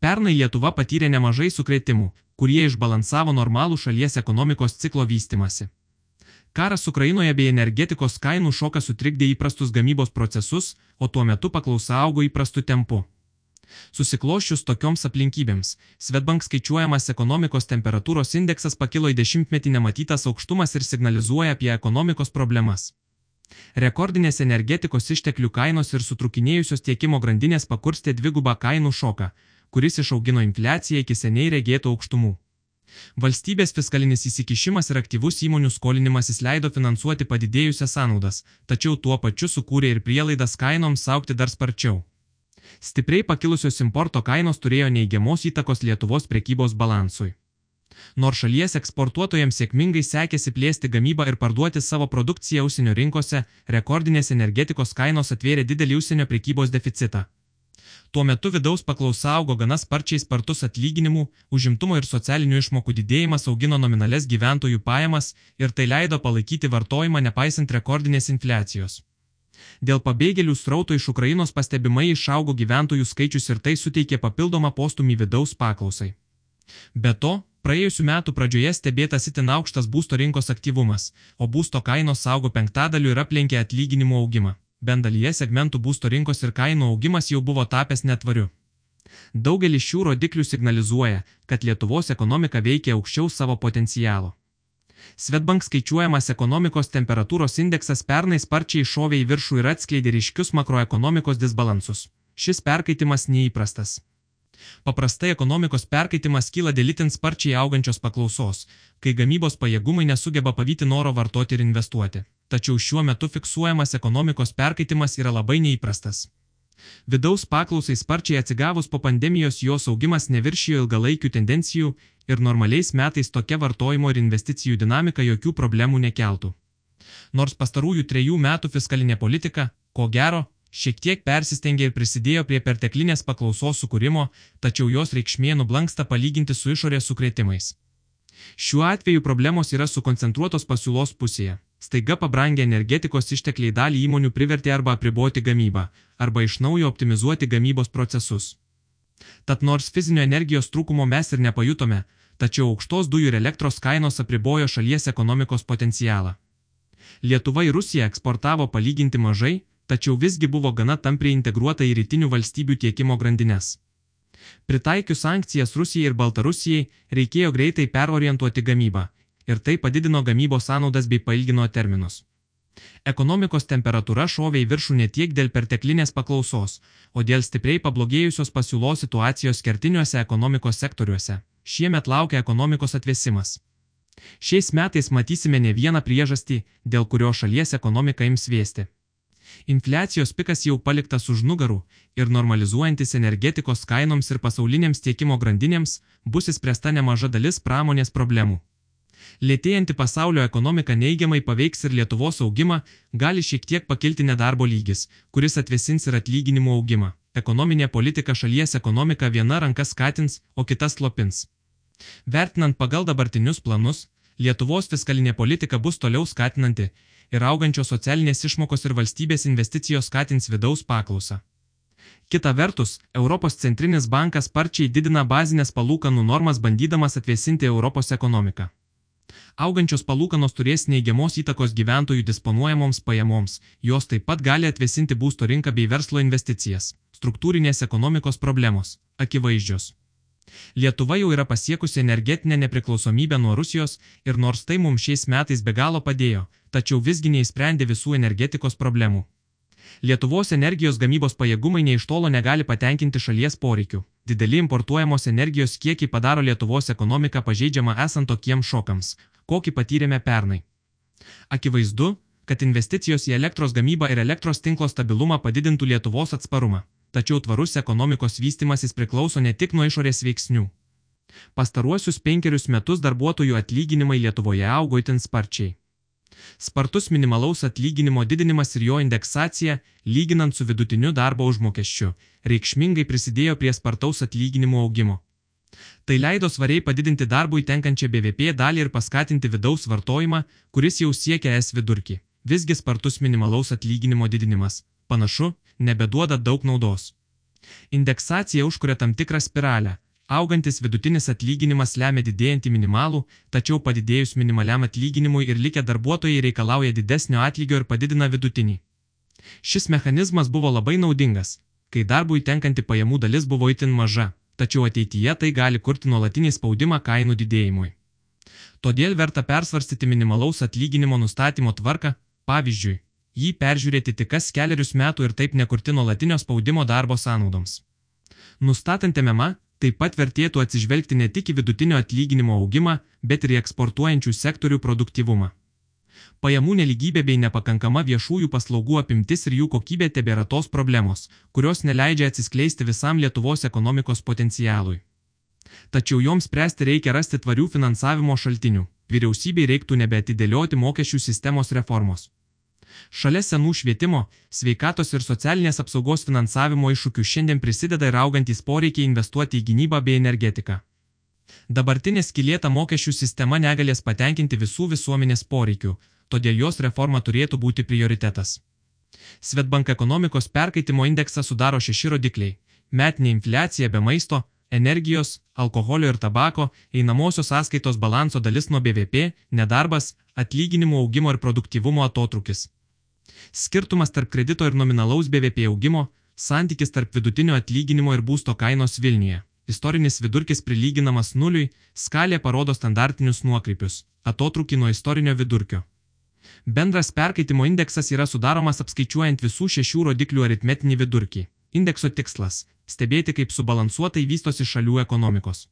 Pernai Lietuva patyrė nemažai sukretimų, kurie išbalansavo normalų šalies ekonomikos ciklo vystimasi. Karas Ukrainoje bei energetikos kainų šokas sutrikdė įprastus gamybos procesus, o tuo metu paklausa augo įprastu tempu. Susikloščius tokioms aplinkybėms, Svetbank skaičiuojamas ekonomikos temperatūros indeksas pakilo į dešimtmetį nematytas aukštumas ir signalizuoja apie ekonomikos problemas. Rekordinės energetikos išteklių kainos ir sutrukinėjusios tiekimo grandinės pakurstė dvigubą kainų šoką, kuris išaugino infliaciją iki seniai regėtų aukštumų. Valstybės fiskalinis įsikišimas ir aktyvus įmonių skolinimasis leido finansuoti padidėjusias sąnaudas, tačiau tuo pačiu sukūrė ir prielaidas kainoms aukti dar sparčiau. Stipriai pakilusios importo kainos turėjo neigiamos įtakos Lietuvos prekybos balansui. Nors šalies eksportuotojams sėkmingai sekėsi plėsti gamybą ir parduoti savo produkciją užsienio rinkose, rekordinės energetikos kainos atvėrė didelį užsienio prekybos deficitą. Tuo metu vidaus paklausa augo gana sparčiai spartus atlyginimų, užimtumo ir socialinių išmokų didėjimas augino nominales gyventojų pajamas ir tai leido palaikyti vartojimą nepaisant rekordinės infliacijos. Dėl pabėgėlių srauto iš Ukrainos pastebimai išaugo gyventojų skaičius ir tai suteikė papildomą postumį vidaus paklausai. Be to, praėjusiu metu pradžioje stebėtas itin aukštas būsto rinkos aktyvumas, o būsto kainos augo penktadaliu ir aplenkė atlyginimų augimą bent dalyje segmentų būsto rinkos ir kainų augimas jau buvo tapęs netvariu. Daugelis šių rodiklių signalizuoja, kad Lietuvos ekonomika veikia aukščiau savo potencialo. Svetbank skaičiuojamas ekonomikos temperatūros indeksas pernai sparčiai šovė į viršų ir atskleidė ryškius makroekonomikos disbalansus. Šis perkaitimas neįprastas. Paprastai ekonomikos perkaitimas kyla dėl itin sparčiai augančios paklausos, kai gamybos pajėgumai nesugeba pavyti noro vartoti ir investuoti tačiau šiuo metu fiksuojamas ekonomikos perkaitimas yra labai neįprastas. Vidaus paklausai sparčiai atsigavus po pandemijos jos augimas neviršijo ilgalaikių tendencijų ir normaliais metais tokia vartojimo ir investicijų dinamika jokių problemų nekeltų. Nors pastarųjų trejų metų fiskalinė politika, ko gero, šiek tiek persistengė ir prisidėjo prie perteklinės paklausos sukūrimo, tačiau jos reikšmė nublanksta palyginti su išorės sukretimais. Šiuo atveju problemos yra sukoncentruotos pasiūlos pusėje. Staiga pabrangę energetikos ištekliai dalį įmonių privertė arba apriboti gamybą, arba iš naujo optimizuoti gamybos procesus. Tad nors fizinio energijos trūkumo mes ir nepajutome, tačiau aukštos dujų ir elektros kainos apribojo šalies ekonomikos potencialą. Lietuva ir Rusija eksportavo palyginti mažai, tačiau visgi buvo gana tampriai integruota į rytinių valstybių tiekimo grandinės. Pritaikius sankcijas Rusijai ir Baltarusijai, reikėjo greitai perorientuoti gamybą ir tai padidino gamybos sąnaudas bei pailgino terminus. Ekonomikos temperatūra šovė į viršų ne tiek dėl perteklinės paklausos, o dėl stipriai pablogėjusios pasiūlos situacijos kertiniuose ekonomikos sektoriuose. Šiemet laukia ekonomikos atvėsimas. Šiais metais matysime ne vieną priežastį, dėl kurio šalies ekonomika ims vėsti. Infliacijos pikas jau paliktas už nugarų ir normalizuojantis energetikos kainoms ir pasaulinėms tiekimo grandinėms bus įspręsta nemaža dalis pramonės problemų. Lėtėjanti pasaulio ekonomika neigiamai paveiks ir Lietuvos augimą, gali šiek tiek pakilti nedarbo lygis, kuris atvesins ir atlyginimų augimą. Ekonominė politika šalies ekonomika viena ranka skatins, o kita slopins. Vertinant pagal dabartinius planus, Lietuvos fiskalinė politika bus toliau skatinanti ir augančios socialinės išmokos ir valstybės investicijos skatins vidaus paklausą. Kita vertus, Europos centrinis bankas sparčiai didina bazinės palūkanų normas bandydamas atvėsinti Europos ekonomiką. Augančios palūkanos turės neigiamos įtakos gyventojų disponuojamoms pajamoms, jos taip pat gali atvesinti būsto rinką bei verslo investicijas. Struktūrinės ekonomikos problemos - akivaizdžios. Lietuva jau yra pasiekusi energetinę nepriklausomybę nuo Rusijos ir nors tai mums šiais metais be galo padėjo, tačiau visgi neįsprendė visų energetikos problemų. Lietuvos energijos gamybos pajėgumai nei iš tolo negali patenkinti šalies poreikių. Dideli importuojamos energijos kiekiai padaro Lietuvos ekonomiką pažeidžiamą esant tokiems šokams, kokį patyrėme pernai. Akivaizdu, kad investicijos į elektros gamybą ir elektros tinklo stabilumą padidintų Lietuvos atsparumą, tačiau tvarus ekonomikos vystimasis priklauso ne tik nuo išorės veiksnių. Pastaruosius penkerius metus darbuotojų atlyginimai Lietuvoje augo itin sparčiai. Spartus minimalaus atlyginimo didinimas ir jo indeksacija, lyginant su vidutiniu darbo užmokesčiu, reikšmingai prisidėjo prie spartaus atlyginimo augimo. Tai leido svariai padidinti darbui tenkančią BVP dalį ir paskatinti vidaus vartojimą, kuris jau siekia es vidurkį. Visgi spartus minimalaus atlyginimo didinimas, panašu, nebeduoda daug naudos. Indeksacija užkuria tam tikrą spiralę. Augantis vidutinis atlyginimas lemia didėjantį minimalų, tačiau padidėjus minimaliam atlyginimui ir likę darbuotojai reikalauja didesnio atlygio ir padidina vidutinį. Šis mechanizmas buvo labai naudingas, kai darbui tenkanti pajamų dalis buvo itin maža, tačiau ateityje tai gali kurti nuolatinį spaudimą kainų didėjimui. Todėl verta persvarstyti minimalaus atlyginimo nustatymo tvarką, pavyzdžiui, jį peržiūrėti tik kas keliarius metų ir taip nekurti nuolatinio spaudimo darbo sąnaudoms. Nustatant MMA, taip pat vertėtų atsižvelgti ne tik į vidutinio atlyginimo augimą, bet ir į eksportuojančių sektorių produktyvumą. Pajamų neligybė bei nepakankama viešųjų paslaugų apimtis ir jų kokybė tebėra tos problemos, kurios neleidžia atsiskleisti visam Lietuvos ekonomikos potencialui. Tačiau joms spręsti reikia rasti tvarių finansavimo šaltinių. Vyriausybei reiktų nebeatidėlioti mokesčių sistemos reformos. Šalia senų švietimo, sveikatos ir socialinės apsaugos finansavimo iššūkių šiandien prisideda ir augantis poreikiai investuoti į gynybą bei energetiką. Dabartinė skilėta mokesčių sistema negalės patenkinti visų visuomenės poreikių, todėl jos reforma turėtų būti prioritetas. Svetbank ekonomikos perkaitimo indeksą sudaro šeši rodikliai - metinė infliacija be maisto, energijos, alkoholio ir tabako, einamosios sąskaitos balanso dalis nuo BVP, nedarbas, atlyginimų augimo ir produktyvumo atotrukis. Skirtumas tarp kredito ir nominalaus BVP augimo, santykis tarp vidutinio atlyginimo ir būsto kainos Vilniuje. Istorinis vidurkis prilyginamas nuliui, skalė parodo standartinius nuokrypius, atotrukį nuo istorinio vidurkio. Bendras perkaitimo indeksas yra sudaromas apskaičiuojant visų šešių rodiklių aritmetinį vidurkį. Indekso tikslas - stebėti, kaip subalansuotai vystosi šalių ekonomikos.